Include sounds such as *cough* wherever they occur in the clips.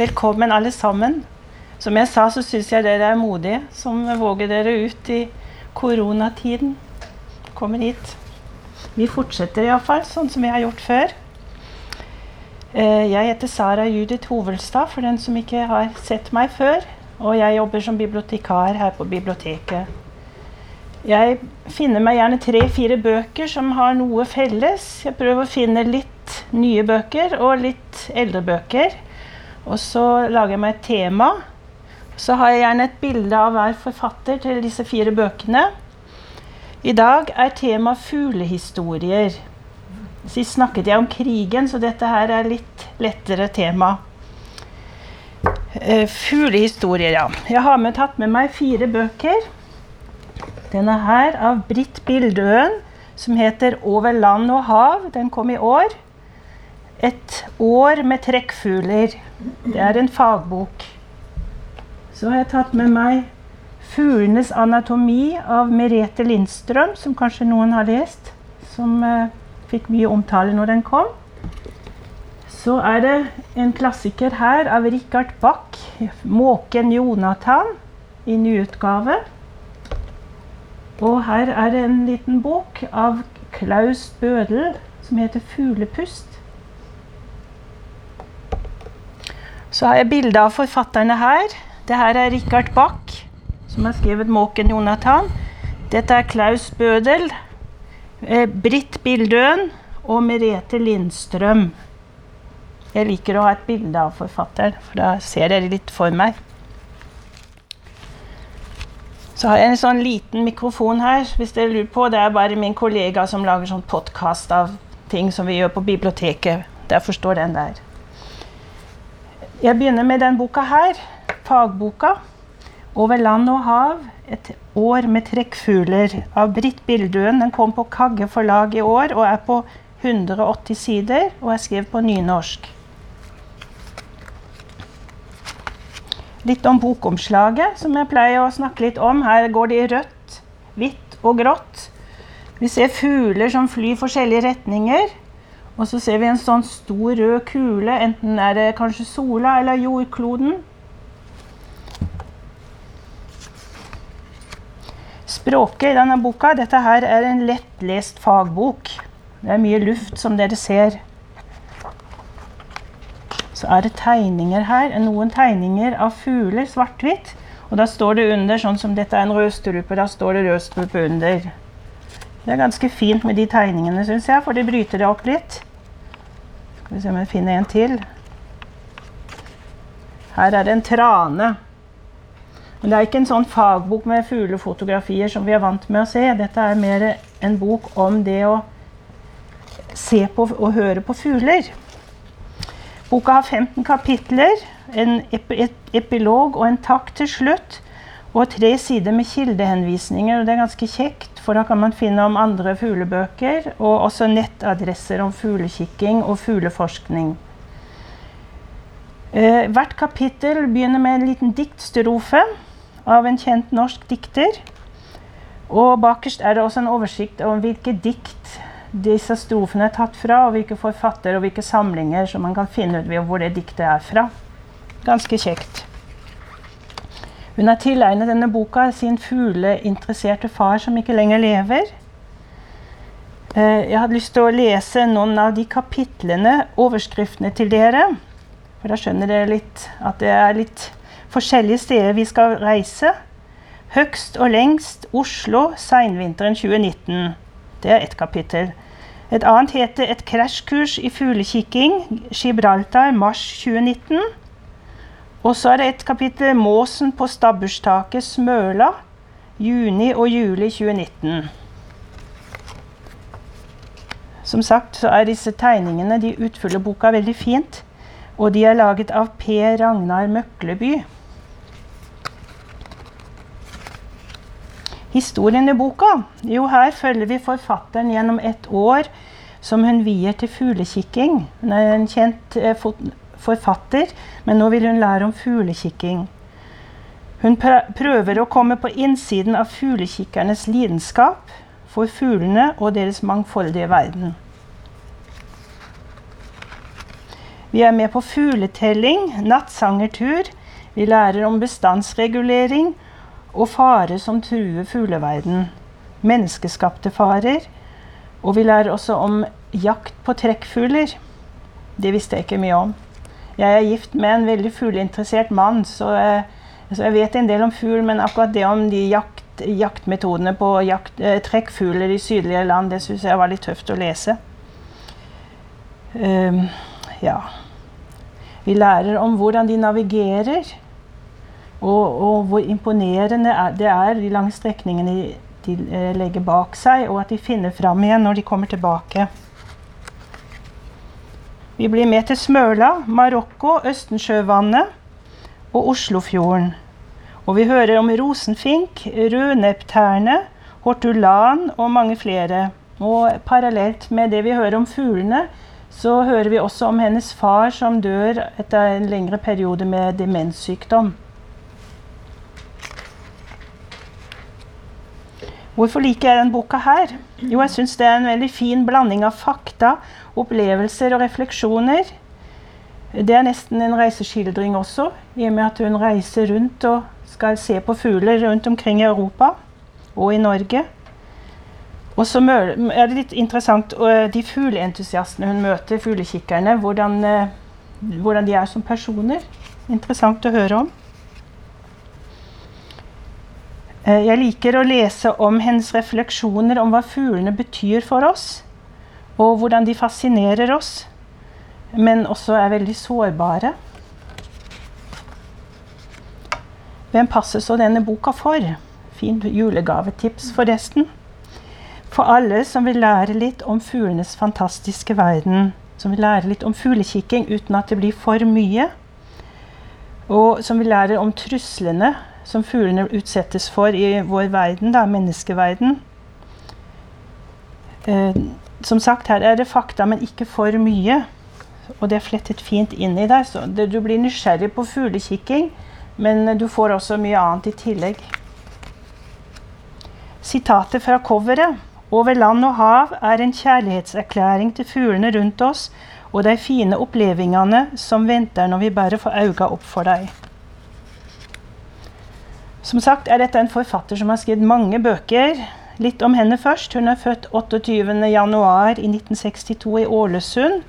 Velkommen, alle sammen. Som jeg sa, så syns jeg dere er modige som våger dere ut i koronatiden. Kommer hit. Vi fortsetter iallfall sånn som vi har gjort før. Eh, jeg heter Sara Judith Hovelstad, for den som ikke har sett meg før. Og jeg jobber som bibliotekar her på biblioteket. Jeg finner meg gjerne tre-fire bøker som har noe felles. Jeg prøver å finne litt nye bøker og litt eldre bøker. Og så lager jeg meg et tema. Så har jeg gjerne et bilde av hver forfatter til disse fire bøkene. I dag er tema fuglehistorier. Sist snakket jeg om krigen, så dette her er litt lettere tema. Uh, fuglehistorier, ja. Jeg har med, tatt med meg fire bøker. Denne her av Britt Bildøen, som heter 'Over land og hav'. Den kom i år. Et år med trekkfugler. Det er en fagbok. Så har jeg tatt med meg 'Fuglenes anatomi' av Merete Lindstrøm, som kanskje noen har lest. Som uh, fikk mye omtale når den kom. Så er det en klassiker her av Richard Bach, 'Måken Jonathan', i nyutgave. Og her er det en liten bok av Klaus Bødel som heter 'Fuglepust'. Så har jeg bilde av forfatterne her. Det her er Richard Bach, som har skrevet 'Måken Jonathan'. Dette er Klaus Bødel, Britt Bildøen og Merete Lindstrøm. Jeg liker å ha et bilde av forfatteren, for da ser dere litt for meg. Så har jeg en sånn liten mikrofon her, hvis dere lurer på. Det er bare min kollega som lager sånn podkast av ting som vi gjør på biblioteket. Derfor står den der. Jeg begynner med den boka her, fagboka. 'Over land og hav et år med trekkfugler' av Britt Bilduen. Den kom på Kagge forlag i år og er på 180 sider og er skrevet på nynorsk. Litt om bokomslaget, som jeg pleier å snakke litt om. Her går det i rødt, hvitt og grått. Vi ser fugler som flyr forskjellige retninger. Og så ser vi en sånn stor rød kule, enten er det kanskje sola eller jordkloden. Språket i denne boka Dette her er en lettlest fagbok. Det er mye luft, som dere ser. Så er det tegninger her. Noen tegninger av fugler, svart-hvitt. Og da står det under, sånn som dette er en rødstrupe, da står det rødstrupe under. Det er ganske fint med de tegningene, syns jeg, for de bryter det opp litt. Skal vi se om jeg finner en til. Her er det en trane. Men det er ikke en sånn fagbok med fuglefotografier som vi er vant med å se. Dette er mer en bok om det å se på og høre på fugler. Boka har 15 kapitler, en epilog og en takk til slutt. Og tre sider med kildehenvisninger. og Det er ganske kjekt, for da kan man finne om andre fuglebøker. Og også nettadresser om fuglekikking og fugleforskning. Eh, hvert kapittel begynner med en liten diktstrofe av en kjent norsk dikter. Og bakerst er det også en oversikt om hvilke dikt disse strofene er tatt fra, og hvilke forfatter og hvilke samlinger, som man kan finne ut hvor det diktet er fra. Ganske kjekt. Hun har tilegnet denne boka sin fugleinteresserte far, som ikke lenger lever. Jeg hadde lyst til å lese noen av de kapitlene, overskriftene, til dere. For da skjønner dere litt at det er litt forskjellige steder vi skal reise. Høgst og lengst Oslo seinvinteren 2019. Det er ett kapittel. Et annet heter 'Et krasjkurs i fuglekikking', Gibraltar, mars 2019. Og så er det et kapittel 'Måsen på stabburstaket', Smøla, juni og juli 2019. Som sagt så er disse tegningene, de utfyller boka veldig fint. Og de er laget av Per Ragnar Møkleby. Historien i boka? Jo, her følger vi forfatteren gjennom et år som hun vier til fuglekikking. Hun er en kjent eh, forfatter, men nå vil hun lære om fuglekikking. Hun prøver å komme på innsiden av fuglekikkernes lidenskap for fuglene og deres mangfoldige verden. Vi er med på fugletelling, nattsangertur. Vi lærer om bestandsregulering og farer som truer fugleverden. Menneskeskapte farer. Og vi lærer også om jakt på trekkfugler. Det visste jeg ikke mye om. Jeg er gift med en veldig fugleinteressert mann, så jeg, så jeg, vet en del om fugl, men akkurat det om de jakt, jaktmetodene på jakt, eh, trekkfugler i sydlige land, det syns jeg var litt tøft å lese. Um, ja. Vi lærer om hvordan de navigerer. Og, og hvor imponerende det er de lange strekningene de, eh, legger bak seg, og at de finner fram igjen når de kommer tilbake. Vi blir med til Smøla, Marokko, Østensjøvannet og Oslofjorden. Og vi hører om rosenfink, rødneppterne, hortulan og mange flere. Og parallelt med det vi hører om fuglene, så hører vi også om hennes far som dør etter en lengre periode med demenssykdom. Hvorfor liker jeg denne boka her? Jo, jeg syns det er en veldig fin blanding av fakta, opplevelser og refleksjoner. Det er nesten en reiseskildring også, i og med at hun reiser rundt og skal se på fugler rundt omkring i Europa og i Norge. Og så er det litt interessant de fugleentusiastene hun møter, fuglekikkerne, hvordan, eh, hvordan de er som personer. Interessant å høre om. Eh, jeg liker å lese om hennes refleksjoner om hva fuglene betyr for oss, og hvordan de fascinerer oss, men også er veldig sårbare. Hvem passer så denne boka for? Fint julegavetips, forresten. For alle som vil lære litt om fuglenes fantastiske verden. Som vil lære litt om fuglekikking uten at det blir for mye. Og som vil lære om truslene som fuglene utsettes for i vår verden, da, menneskeverden. Eh, som sagt, her er det fakta, men ikke for mye. Og det er flettet fint inn i deg. Så det, du blir nysgjerrig på fuglekikking, men du får også mye annet i tillegg. Sitatet fra coveret over land og hav er en kjærlighetserklæring til fuglene rundt oss og de fine opplevelsene som venter når vi bare får øynene opp for dem. Som sagt er dette en forfatter som har skrevet mange bøker. Litt om henne først. Hun er født 28.1.1962 i Ålesund.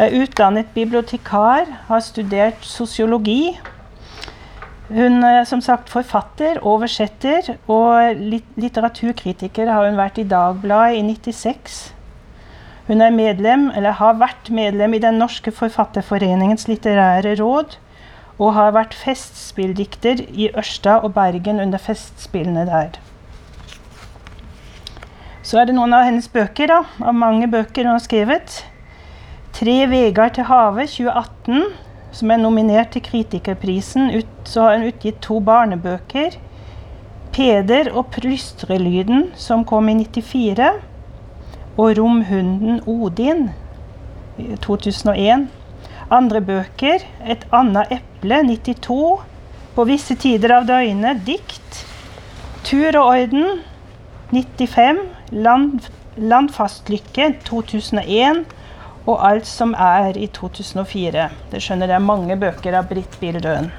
Er utdannet bibliotekar, har studert sosiologi hun er som sagt forfatter, oversetter og litteraturkritiker har hun vært i Dagbladet i 96. Hun er medlem, eller har vært medlem i Den norske forfatterforeningens litterære råd og har vært festspilldikter i Ørsta og Bergen under festspillene der. Så er det noen av hennes bøker, da, av mange bøker hun har skrevet. 'Tre vegar til havet' 2018 som er nominert til Kritikerprisen. Ut, så har hun utgitt to barnebøker. 'Peder og plystrelyden', som kom i 94. Og 'Romhunden Odin' 2001. Andre bøker 'Et anna eple' 92. 'På visse tider av døgnet' dikt. 'Tur og orden' 95. Land, 'Landfastlykke' 2001 og alt som er i 2004. Det skjønner jeg mange bøker av Britt Bildøen.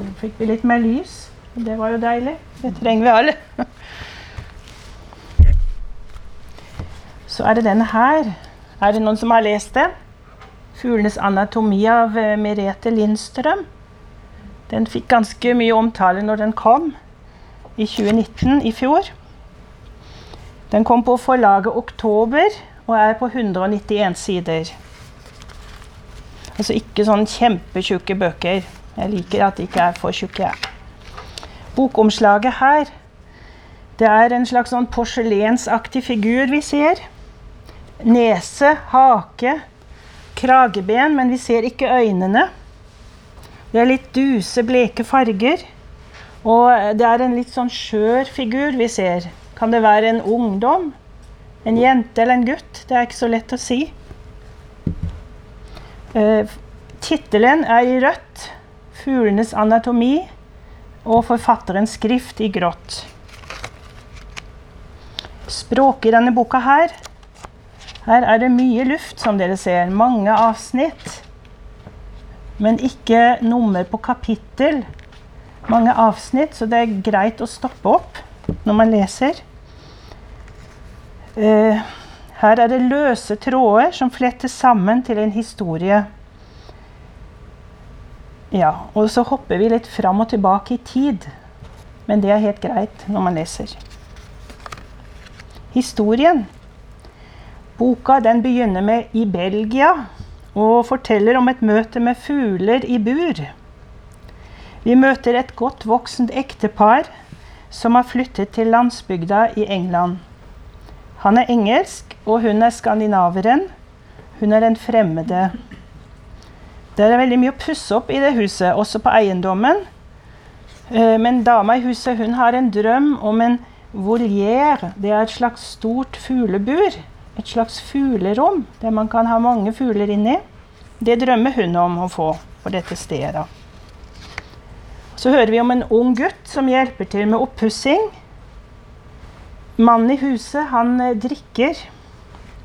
Nå fikk vi litt mer lys. Det var jo deilig. Det trenger vi alle. *laughs* Så er det denne her. Er det noen som har lest den? 'Fuglenes anatomi' av eh, Merete Lindstrøm. Den fikk ganske mye omtale når den kom i 2019, i fjor. Den kom på forlaget Oktober og er på 191 sider. Altså ikke sånn kjempetjukke bøker. Jeg liker at de ikke er for tjukke. Bokomslaget her, det er en slags sånn porselensaktig figur vi ser. Nese, hake, krageben, men vi ser ikke øynene. Det er litt duse, bleke farger. Og det er en litt sånn skjør figur vi ser. Kan det være en ungdom? En jente eller en gutt? Det er ikke så lett å si. Uh, Tittelen er i rødt, 'Fuglenes anatomi', og forfatterens skrift i grått. Språket i denne boka her Her er det mye luft, som dere ser. Mange avsnitt. Men ikke nummer på kapittel. Mange avsnitt, så det er greit å stoppe opp når man leser. Eh, her er det løse tråder som flettes sammen til en historie. Ja, og så hopper vi litt fram og tilbake i tid. Men det er helt greit når man leser. Historien. Boka den begynner med 'I Belgia' og forteller om et møte med fugler i bur. Vi møter et godt voksent ektepar som har flyttet til landsbygda i England. Han er engelsk, og hun er skandinaveren. Hun er en fremmede. Det er veldig mye å pusse opp i det huset, også på eiendommen. Eh, men dama i huset hun har en drøm om en voliere. Det er et slags stort fuglebur. Et slags fuglerom der man kan ha mange fugler inni. Det drømmer hun om å få på dette stedet. Så hører vi om en ung gutt som hjelper til med oppussing. Mannen i huset, han eh, drikker.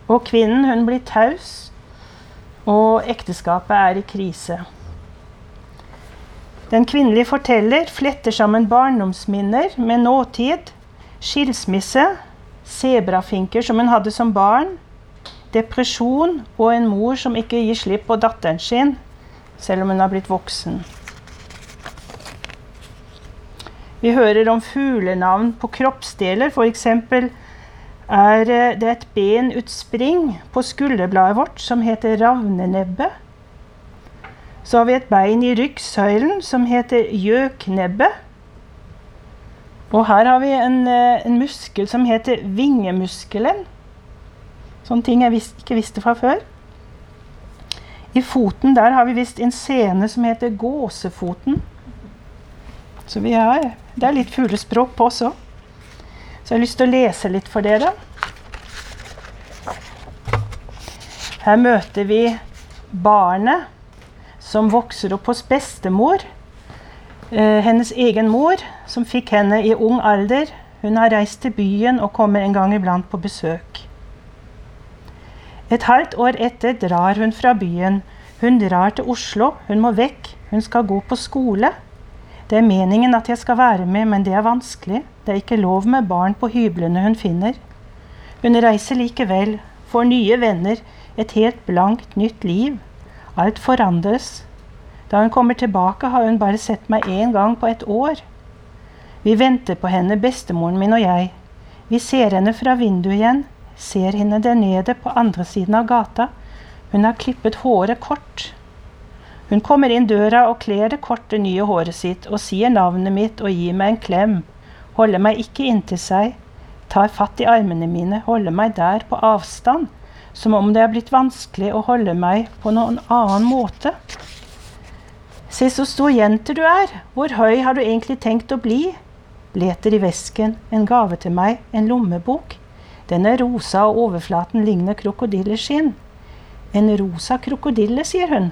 Og kvinnen, hun blir taus og ekteskapet er i krise. Den kvinnelige forteller fletter sammen barndomsminner med nåtid, skilsmisse, sebrafinker som hun hadde som barn, depresjon og en mor som ikke gir slipp på datteren sin, selv om hun har blitt voksen. Vi hører om fuglenavn på kroppsdeler, f.eks er eh, det et benutspring på skulderbladet vårt som heter ravnenebbe. Så har vi et bein i ryggsøylen som heter gjøknebbe. Og her har vi en, eh, en muskel som heter vingemuskelen. Sånne ting jeg visst, ikke visste fra før. I foten der har vi visst en sene som heter gåsefoten. Så vi har, det er litt fuglespråk på også. Så jeg har lyst til å lese litt for dere. Her møter vi barnet som vokser opp hos bestemor. Eh, hennes egen mor, som fikk henne i ung alder. Hun har reist til byen og kommer en gang iblant på besøk. Et halvt år etter drar hun fra byen. Hun drar til Oslo. Hun må vekk. Hun skal gå på skole. Det er meningen at jeg skal være med, men det er vanskelig. Det er ikke lov med barn på hyblene hun finner. Hun reiser likevel, får nye venner, et helt blankt nytt liv. Alt forandres. Da hun kommer tilbake, har hun bare sett meg én gang på et år. Vi venter på henne, bestemoren min og jeg. Vi ser henne fra vinduet igjen, ser henne der nede på andre siden av gata. Hun har klippet håret kort. Hun kommer inn døra og kler det korte, nye håret sitt og sier navnet mitt og gir meg en klem holder meg ikke inntil seg, tar fatt i armene mine, holder meg der på avstand, som om det er blitt vanskelig å holde meg på noen annen måte. Se så stor jente du er, hvor høy har du egentlig tenkt å bli? Leter i vesken, en gave til meg, en lommebok. Den er rosa og overflaten ligner krokodilleskinn. En rosa krokodille, sier hun.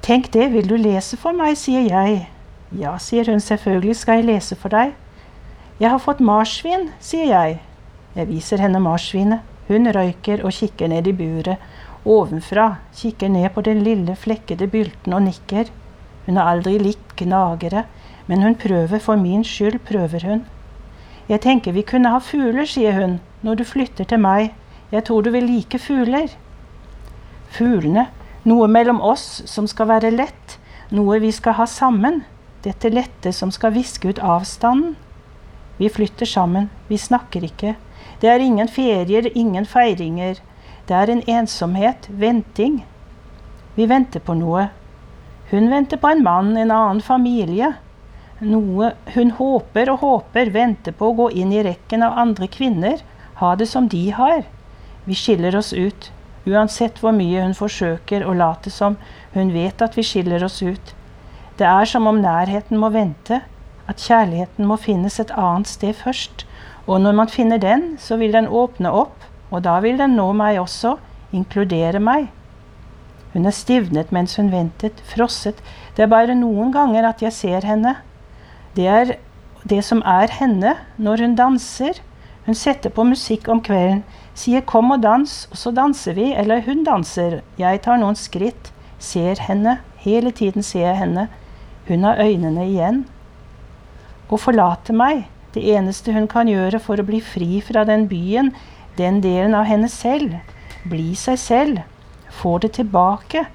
Tenk det, vil du lese for meg, sier jeg. Ja, sier hun, selvfølgelig skal jeg lese for deg. Jeg har fått marsvin, sier jeg. Jeg viser henne marsvinet. Hun røyker og kikker ned i buret. Ovenfra, kikker ned på den lille, flekkede bylten og nikker. Hun har aldri likt gnagere, men hun prøver, for min skyld prøver hun. Jeg tenker vi kunne ha fugler, sier hun, når du flytter til meg. Jeg tror du vil like fugler. Fuglene, noe mellom oss som skal være lett, noe vi skal ha sammen dette lette som skal viske ut avstanden. Vi flytter sammen, vi snakker ikke. Det er ingen ferier, ingen feiringer. Det er en ensomhet, venting. Vi venter på noe. Hun venter på en mann, en annen familie. Noe hun håper og håper, venter på å gå inn i rekken av andre kvinner, ha det som de har. Vi skiller oss ut, uansett hvor mye hun forsøker å late som hun vet at vi skiller oss ut. Det er som om nærheten må vente, at kjærligheten må finnes et annet sted først. Og når man finner den, så vil den åpne opp, og da vil den nå meg også, inkludere meg. Hun er stivnet mens hun ventet, frosset. Det er bare noen ganger at jeg ser henne. Det er det som er henne når hun danser. Hun setter på musikk om kvelden, sier 'kom og dans', og så danser vi, eller hun danser. Jeg tar noen skritt, ser henne, hele tiden ser jeg henne. Hun har øynene igjen. Å forlate meg, det eneste hun kan gjøre for å bli fri fra den byen, den delen av henne selv. Bli seg selv. Få det tilbake.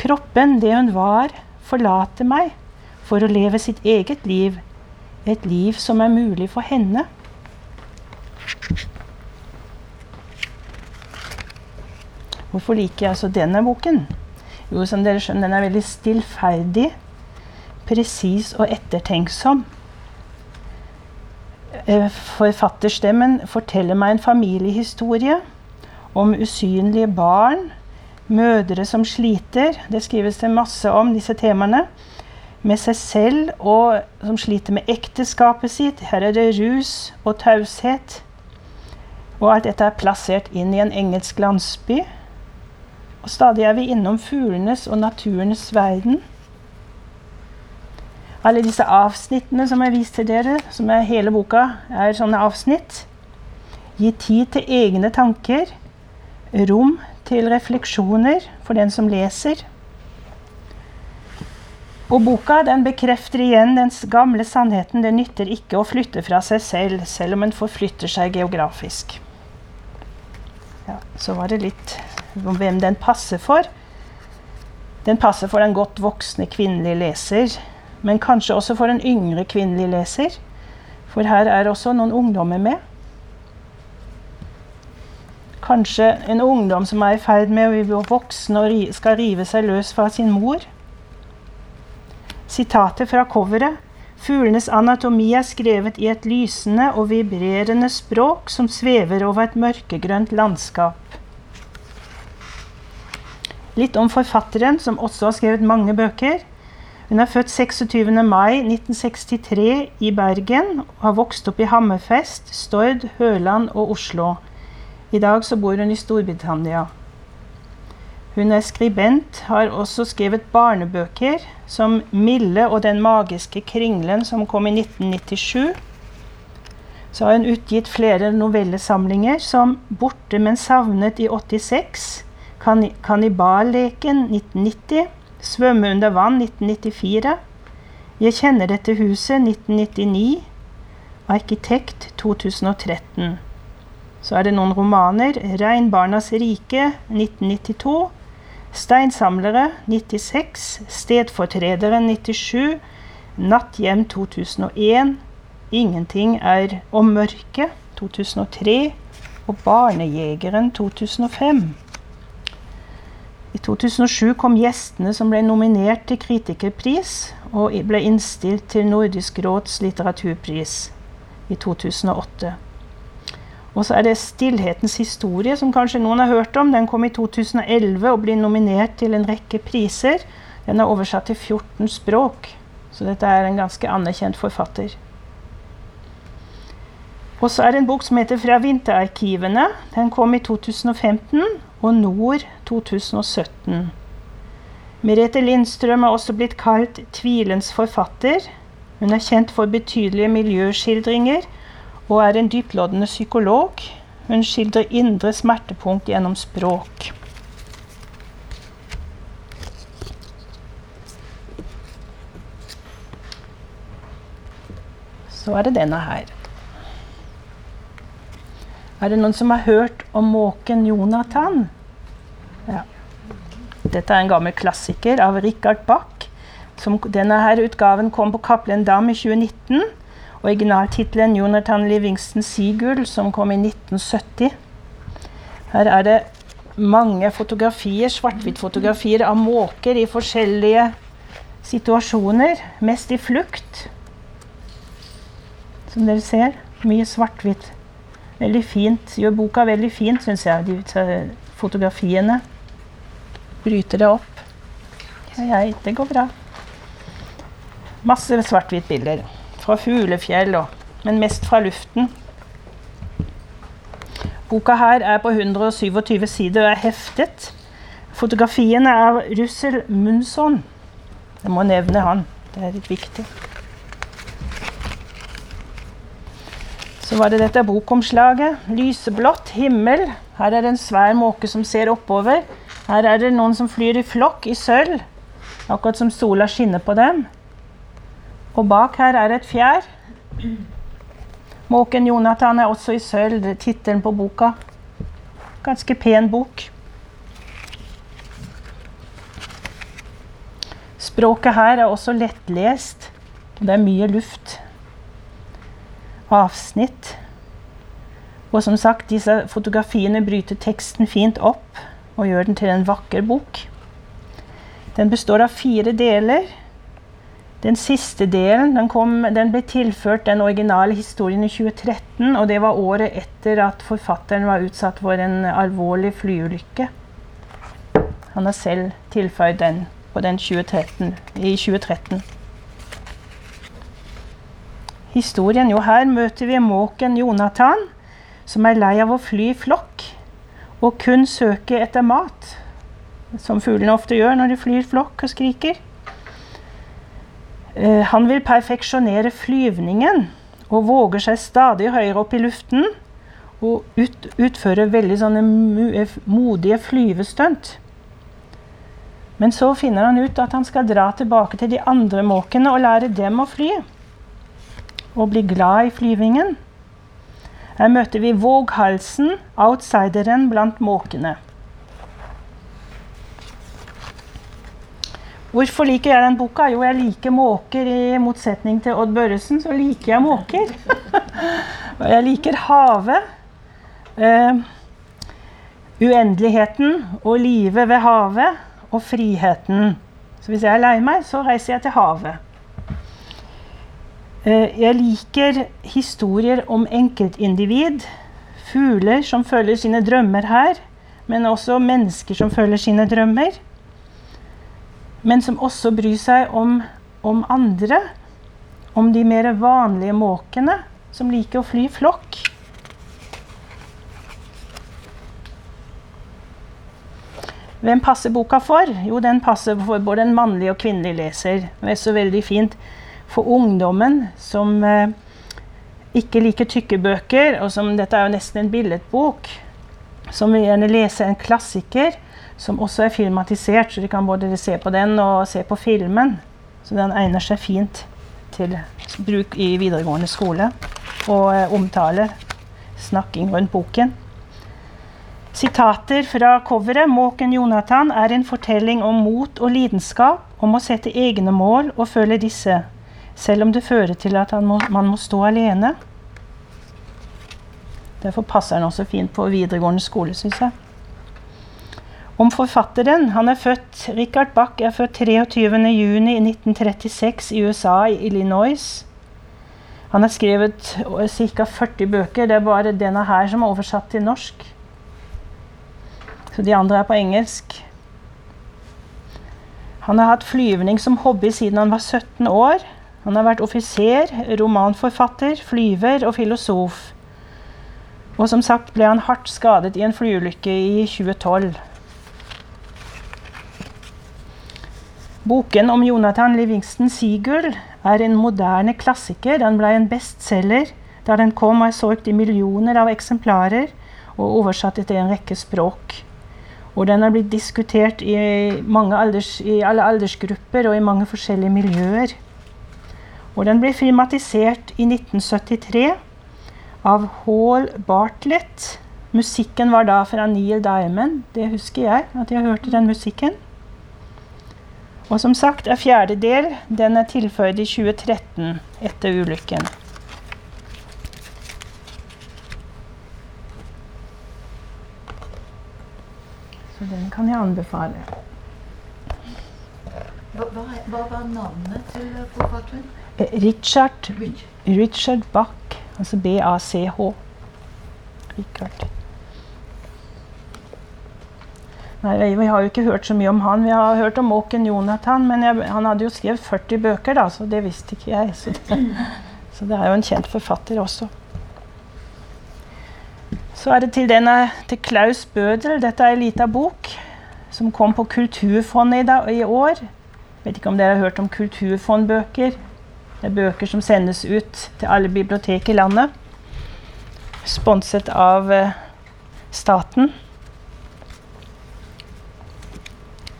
Kroppen, det hun var, forlater meg for å leve sitt eget liv. Et liv som er mulig for henne. Hvorfor liker jeg altså denne boken? Jo, som dere skjønner, den er veldig stillferdig, presis og ettertenksom. Eh, forfatterstemmen forteller meg en familiehistorie om usynlige barn, mødre som sliter. Det skrives det masse om disse temaene. Med seg selv og som sliter med ekteskapet sitt. Her er det rus og taushet. Og alt dette er plassert inn i en engelsk landsby. Og stadig er vi innom fuglenes og naturens verden. Alle disse avsnittene som jeg vist til dere, som er hele boka, er sånne avsnitt. Gi tid til egne tanker. Rom til refleksjoner for den som leser. Og boka den bekrefter igjen den gamle sannheten. Det nytter ikke å flytte fra seg selv, selv om en forflytter seg geografisk. Ja, så var det litt om hvem den passer for. Den passer for en godt voksne kvinnelig leser men kanskje også for en yngre kvinnelig leser. For her er også noen ungdommer med. Kanskje en ungdom som er i ferd med å bli voksen og skal rive seg løs fra sin mor. Sitatet fra coveret. Fuglenes anatomi er skrevet i et lysende og vibrerende språk som svever over et mørkegrønt landskap. Litt om forfatteren, som også har skrevet mange bøker. Hun er født 26. mai 1963 i Bergen og har vokst opp i Hammerfest, Stord, Høland og Oslo. I dag så bor hun i Storbritannia. Hun er skribent, har også skrevet barnebøker som 'Mille og den magiske kringlen', som kom i 1997. Så har hun utgitt flere novellesamlinger som 'Borte, men savnet' i 86, 'Kanniballeken' 1990 Svømme under vann 1994. Jeg kjenner dette huset 1999. Arkitekt 2013. Så er det noen romaner. 'Reinbarnas rike' 1992. 'Steinsamlere' 96. 'Stedfortrederen' 97. 'Natthjem' 2001. 'Ingenting er om mørket' 2003. Og 'Barnejegeren' 2005. I 2007 kom gjestene som ble nominert til kritikerpris, og ble innstilt til Nordisk råds litteraturpris i 2008. Og så er det 'Stillhetens historie', som kanskje noen har hørt om. Den kom i 2011 og blir nominert til en rekke priser. Den er oversatt til 14 språk, så dette er en ganske anerkjent forfatter. Og så er det en bok som heter 'Fra vinterarkivene'. Den kom i 2015 og Nord 2017. Merete Lindstrøm er også blitt kalt tvilens forfatter. Hun er kjent for betydelige miljøskildringer og er en dyptloddende psykolog. Hun skildrer indre smertepunkt gjennom språk. Så er det denne her. Er det noen som har hørt om måken Jonathan? Ja. Dette er en gammel klassiker av Richard Bach. Som, denne her utgaven kom på Cappelen Dam i 2019. Originaltittelen 'Jonathan Livingston Seagull', som kom i 1970. Her er det mange fotografier, svart-hvitt-fotografier av måker i forskjellige situasjoner. Mest i flukt, som dere ser. Mye svart-hvitt. Veldig fint. Gjør boka veldig fint, syns jeg, de fotografiene. Bryter det opp. Ja, jeg, det går bra. Masse svart-hvitt-bilder fra fuglefjell, og, men mest fra luften. Boka her er på 127 sider og er heftet. Fotografiene er av Russell Munson. Jeg må nevne han. Det er litt viktig. Så var det dette bokomslaget. Lyseblått himmel. Her er det en svær måke som ser oppover. Her er det noen som flyr i flokk i sølv. Akkurat som sola skinner på dem. Og bak her er et fjær. Måken Jonathan er også i sølv. Det er tittelen på boka. Ganske pen bok. Språket her er også lettlest. Det er mye luft. Avsnitt. Og som sagt, disse fotografiene bryter teksten fint opp og gjør den til en vakker bok. Den består av fire deler. Den siste delen den, kom, den ble tilført den originale historien i 2013, og det var året etter at forfatteren var utsatt for en alvorlig flyulykke. Han har selv tilføyd den på den 2013, i 2013. Historien Jo, her møter vi måken Jonathan, som er lei av å fly i flokk og kun søke etter mat, som fuglene ofte gjør når de flyr flokk og skriker. Eh, han vil perfeksjonere flyvningen og våger seg stadig høyere opp i luften og ut, utfører veldig sånne eh, modige flyvestunt. Men så finner han ut at han skal dra tilbake til de andre måkene og lære dem å fly. Og bli glad i flyvingen. Her møter vi våghalsen, outsideren blant måkene. Hvorfor liker jeg den boka? Jo, jeg liker måker. I motsetning til Odd Børresen så liker jeg måker. *laughs* Og jeg liker havet. Uh, uendeligheten og livet ved havet og friheten. Så hvis jeg er lei meg, så reiser jeg til havet. Eh, jeg liker historier om enkeltindivid. Fugler som følger sine drømmer her, men også mennesker som følger sine drømmer. Men som også bryr seg om, om andre. Om de mer vanlige måkene som liker å fly i flokk. Hvem passer boka for? Jo, den passer for både en mannlig og kvinnelig leser. Det er så veldig fint for ungdommen som eh, ikke liker tykke bøker, og som dette er jo nesten en billedbok, som vil gjerne lese en klassiker som også er filmatisert, så de kan både se på den og se på filmen. Så den egner seg fint til bruk i videregående skole og eh, omtale, snakking rundt boken. Sitater fra coveret 'Måken Jonathan' er en fortelling om mot og lidenskap, om å sette egne mål og følge disse selv om det fører til at må, man må stå alene. Derfor passer han også fint på videregående skole, syns jeg. Om forfatteren Han er født, Richard Bach er født 23.6.1936 i USA, i Illinois. Han har skrevet ca. 40 bøker. Det er bare denne her som er oversatt til norsk. Så de andre er på engelsk. Han har hatt flyvning som hobby siden han var 17 år. Han har vært offiser, romanforfatter, flyver og filosof. Og som sagt ble han hardt skadet i en flyulykke i 2012. Boken om Jonathan Livingston Seagull er en moderne klassiker. Den ble en bestselger da den kom og er solgt i millioner av eksemplarer og oversatt til en rekke språk. Og den har blitt diskutert i, alders, i alle aldersgrupper og i mange forskjellige miljøer. Og den ble filmatisert i 1973 av Hall Bartlett. Musikken var da fra Neil Diamond. Det husker jeg, at jeg hørte den musikken. Og som sagt er fjerde del den er tilføyd i 2013, etter ulykken. Så den kan jeg anbefale. Hva, hva, hva var navnet til forfatteren? Richard, Richard Bach, altså B-A-C-H. Richard. Nei, Vi har jo ikke hørt så mye om han. Vi har hørt om Åken Jonathan, men jeg, han hadde jo skrevet 40 bøker, da, så det visste ikke jeg. Så det, så det er jo en kjent forfatter også. Så er det til, denne, til Klaus Bødel. Dette er ei lita bok som kom på Kulturfondet i, da, i år. Vet ikke om dere har hørt om kulturfondbøker. Det er bøker som sendes ut til alle bibliotek i landet. Sponset av eh, staten.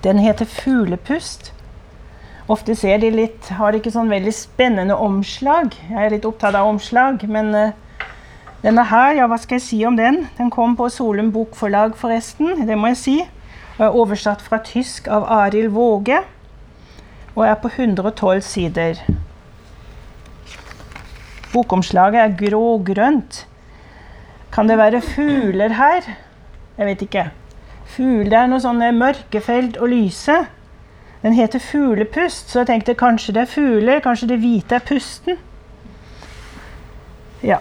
Den heter 'Fuglepust'. Ofte ser de litt, har de ikke sånn veldig spennende omslag. Jeg er litt opptatt av omslag, men uh, denne her, ja, hva skal jeg si om den? Den kom på Solum Bokforlag, forresten. Det må jeg si. Og er oversatt fra tysk av Arild Våge. Og er på 112 sider. Bokomslaget er grå-grønt. Kan det være fugler her? Jeg vet ikke. Fugler er noe sånne mørkefelt og lyse. Den heter Fuglepust, så jeg tenkte kanskje det er fugler, kanskje det hvite er pusten. Ja.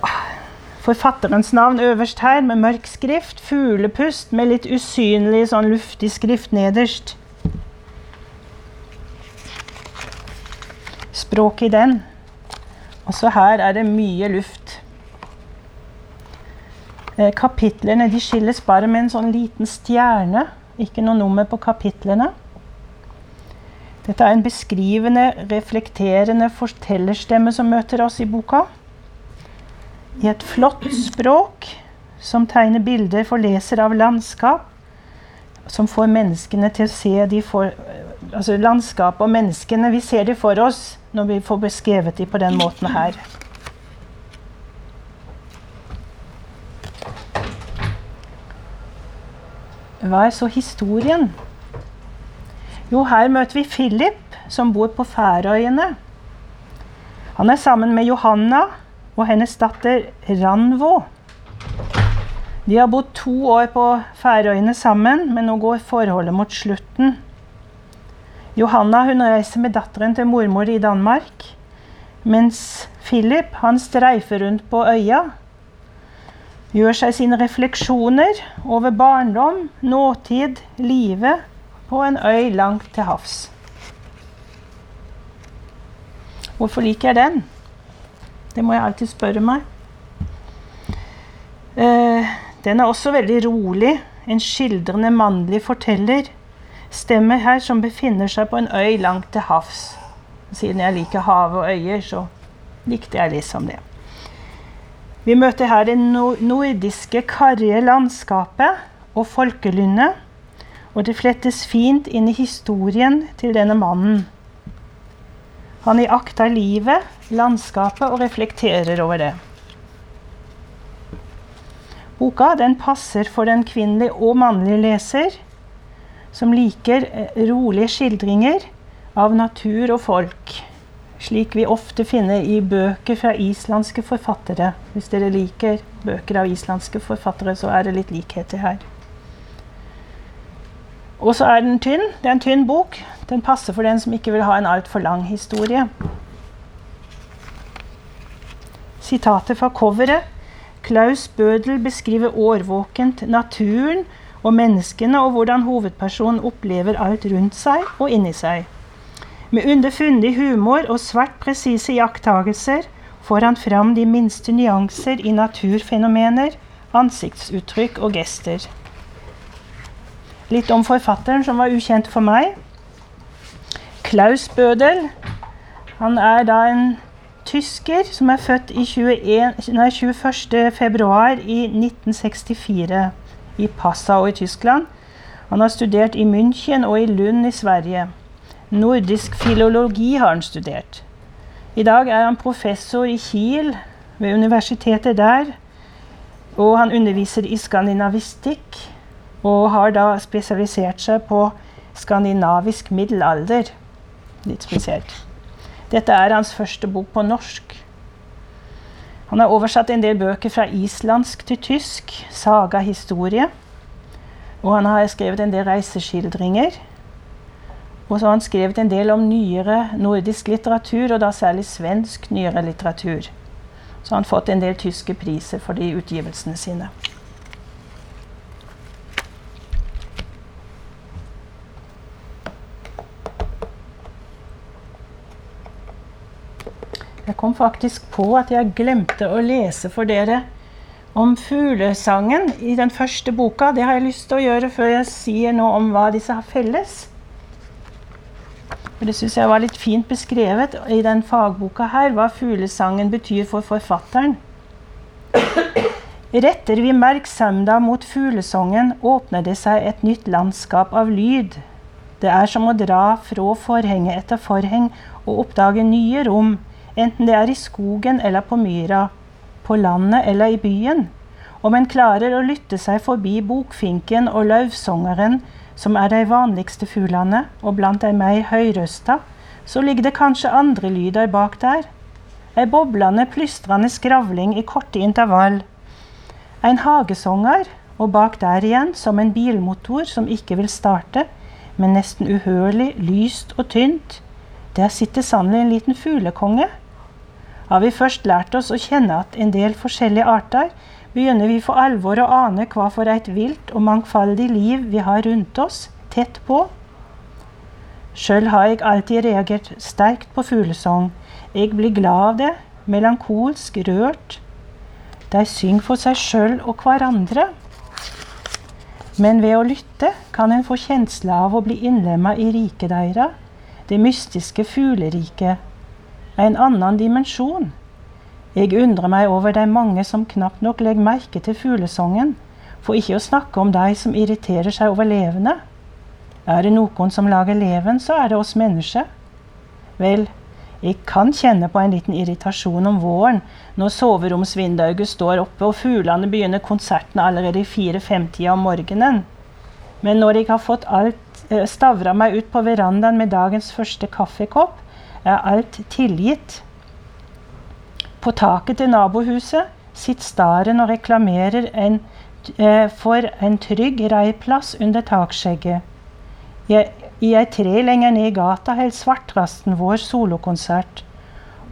Forfatterens navn øverst her med mørk skrift. Fuglepust med litt usynlig, sånn luftig skrift nederst. Språket i den. Også her er det mye luft. Eh, kapitlene de skilles bare med en sånn liten stjerne. Ikke noe nummer på kapitlene. Dette er en beskrivende, reflekterende fortellerstemme som møter oss i boka. I et flott språk som tegner bilder for leser av landskap. Som får menneskene til å se de for, altså landskapet og menneskene. Vi ser de for oss når vi får beskrevet de på den måten her. Hva er så historien? Jo, her møter vi Philip, som bor på Færøyene. Han er sammen med Johanna og hennes datter Ranvo. De har bodd to år på Færøyene sammen, men nå går forholdet mot slutten. Johanna hun reiser med datteren til mormor i Danmark, mens Philip han streifer rundt på øya gjør seg sine refleksjoner over barndom, nåtid, livet på en øy langt til havs. Hvorfor liker jeg den? Det må jeg alltid spørre meg. Eh, den er også veldig rolig. En skildrende mannlig forteller. Stemmer her som befinner seg på en øy langt til havs. Siden jeg liker hav og øyer, så likte jeg liksom det. Vi møter her det nordiske, karrige landskapet og folkelynnet. Og det flettes fint inn i historien til denne mannen. Han iaktter livet, landskapet og reflekterer over det. Boka den passer for den kvinnelige og mannlige leser som liker eh, rolige skildringer av natur og folk slik vi ofte finner i bøker fra islandske forfattere. Hvis dere liker bøker av islandske forfattere, så er det litt likheter her. Og så er den tynn. Det er en tynn bok. Den passer for den som ikke vil ha en altfor lang historie. Sitatet fra coveret. Klaus Bødel beskriver årvåkent naturen og menneskene, og hvordan hovedpersonen opplever alt rundt seg og inni seg. Med underfundig humor og svært presise iakttagelser får han fram de minste nyanser i naturfenomener, ansiktsuttrykk og gester. Litt om forfatteren som var ukjent for meg. Klaus Bødel. Han er da en tysker som er født i 21, nei, 21. februar i 1964 i Passau i Tyskland. Han har studert i München og i Lund i Sverige. Nordisk filologi har han studert. I dag er han professor i Kiel, ved universitetet der. Og han underviser i skandinavistikk, og har da spesialisert seg på skandinavisk middelalder. Litt spesielt. Dette er hans første bok på norsk. Han har oversatt en del bøker fra islandsk til tysk, saga-historie. Og han har skrevet en del reiseskildringer. Og så har han skrevet en del om nyere nordisk litteratur, og da særlig svensk nyere litteratur. Så har han fått en del tyske priser for de utgivelsene sine. Jeg kom faktisk på at jeg glemte å lese for dere om fuglesangen i den første boka. Det har jeg lyst til å gjøre før jeg sier noe om hva disse har felles. For det syns jeg var litt fint beskrevet i den fagboka her, hva fuglesangen betyr for forfatteren. Retter vi merksemda mot fuglesongen, åpner det seg et nytt landskap av lyd. Det er som å dra fra forhenget etter forheng og oppdage nye rom enten det er i skogen eller på myra, på landet eller i byen. Om en klarer å lytte seg forbi bokfinken og løvsongeren, som er de vanligste fuglene, og blant de mer høyrøsta, så ligger det kanskje andre lyder bak der. Ei boblende, plystrende skravling i korte intervall. En hagesonger, og bak der igjen, som en bilmotor som ikke vil starte, men nesten uhørlig, lyst og tynt. Der sitter sannelig en liten fuglekonge har vi først lært oss å kjenne at en del forskjellige arter, begynner vi for alvor å ane hva for et vilt og mangfoldig liv vi har rundt oss, tett på. Sjøl har jeg alltid reagert sterkt på fuglesang. Jeg blir glad av det, melankolsk, rørt. De synger for seg sjøl og hverandre. Men ved å lytte kan en få kjensle av å bli innlemma i riket deres, det mystiske fugleriket en annen dimensjon. Jeg undrer meg over de mange som knapt nok legger merke til fuglesongen, for ikke å snakke om de som irriterer seg over levende. Er det noen som lager leven, så er det oss mennesker. Vel, jeg kan kjenne på en liten irritasjon om våren, når soveromsvinduet står oppe og fuglene begynner konserten allerede i 4-5-tida om morgenen. Men når jeg har fått alt eh, stavra meg ut på verandaen med dagens første kaffekopp, er alt tilgitt. På taket til nabohuset sitter staren og reklamerer en, eh, for en trygg reiplass under takskjegget. I, et tre lenger ned i gata holder Svartrasten vår solokonsert.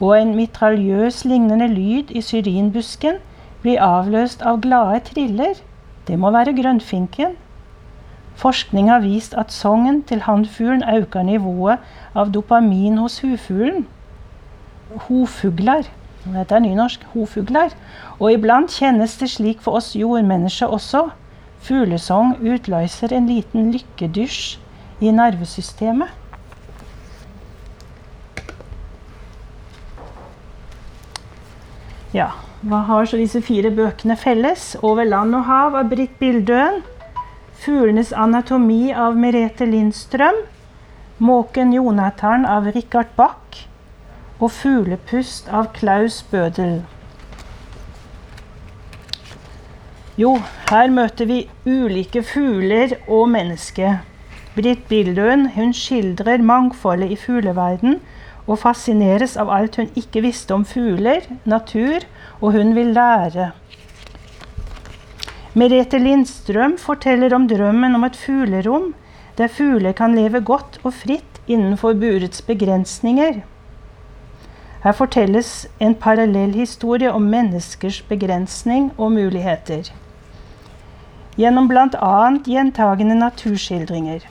Og en mitraljøs lignende lyd i syrinbusken blir avløst av glade triller. Det må være grønnfinken. Forskning har vist at sangen til hannfuglen øker nivået av dopamin hos hufuglen. Hovfugler. Dette er nynorsk. Hovfugler. Og iblant kjennes det slik for oss jordmennesker også. Fuglesang utløser en liten lykkedusj i nervesystemet. Ja, hva har så disse fire bøkene felles? 'Over land og hav' av Britt Bildøen. 'Fuglenes anatomi' av Merete Lindstrøm. 'Måken Jonathan' av Richard Bach og 'Fuglepust' av Klaus Bødel. Jo, her møter vi ulike fugler og mennesker. Britt Bildøen hun skildrer mangfoldet i fugleverden og fascineres av alt hun ikke visste om fugler, natur, og hun vil lære. Merete Lindstrøm forteller om drømmen om et fuglerom der fugler kan leve godt og fritt innenfor burets begrensninger. Her fortelles en parallell historie om menneskers begrensning og muligheter. Gjennom bl.a. gjentagende naturskildringer.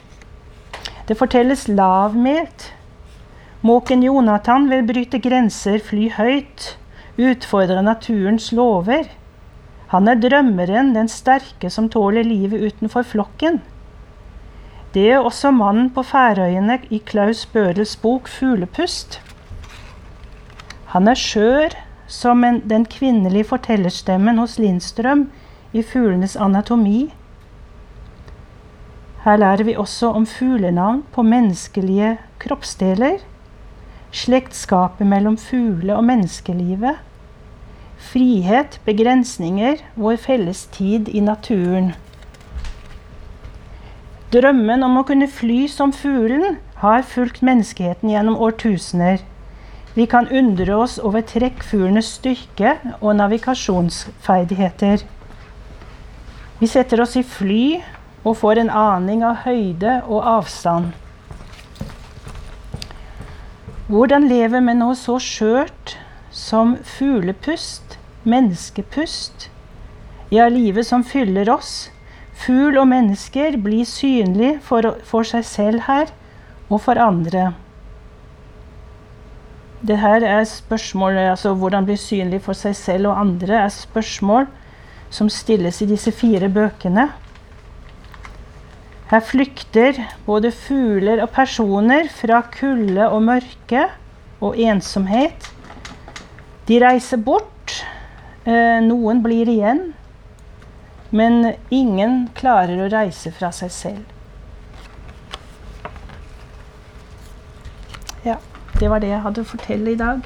Det fortelles lavmælt. Måken Jonathan vil bryte grenser, fly høyt, utfordre naturens lover. Han er drømmeren, den sterke som tåler livet utenfor flokken. Det er også mannen på Færøyene i Klaus Børels bok 'Fuglepust'. Han er skjør som en, den kvinnelige fortellerstemmen hos Lindstrøm i 'Fuglenes anatomi'. Her lærer vi også om fuglenavn på menneskelige kroppsdeler, slektskapet mellom fugle- og menneskelivet, frihet, begrensninger, vår felles tid i naturen. Drømmen om å kunne fly som fuglen har fulgt menneskeheten gjennom årtusener. Vi kan undre oss over trekkfuglenes styrke og navigasjonsferdigheter. Vi setter oss i fly og får en aning av høyde og avstand. Hvordan leve med noe så skjørt som fuglepust, menneskepust? Ja, livet som fyller oss, Fugl og mennesker blir synlig for, for seg selv her og for andre. Det her er spørsmål, altså Hvordan bli synlig for seg selv og andre er spørsmål som stilles i disse fire bøkene. Her flykter både fugler og personer fra kulde og mørke og ensomhet. De reiser bort. Eh, noen blir igjen. Men ingen klarer å reise fra seg selv. Ja, det var det jeg hadde å fortelle i dag.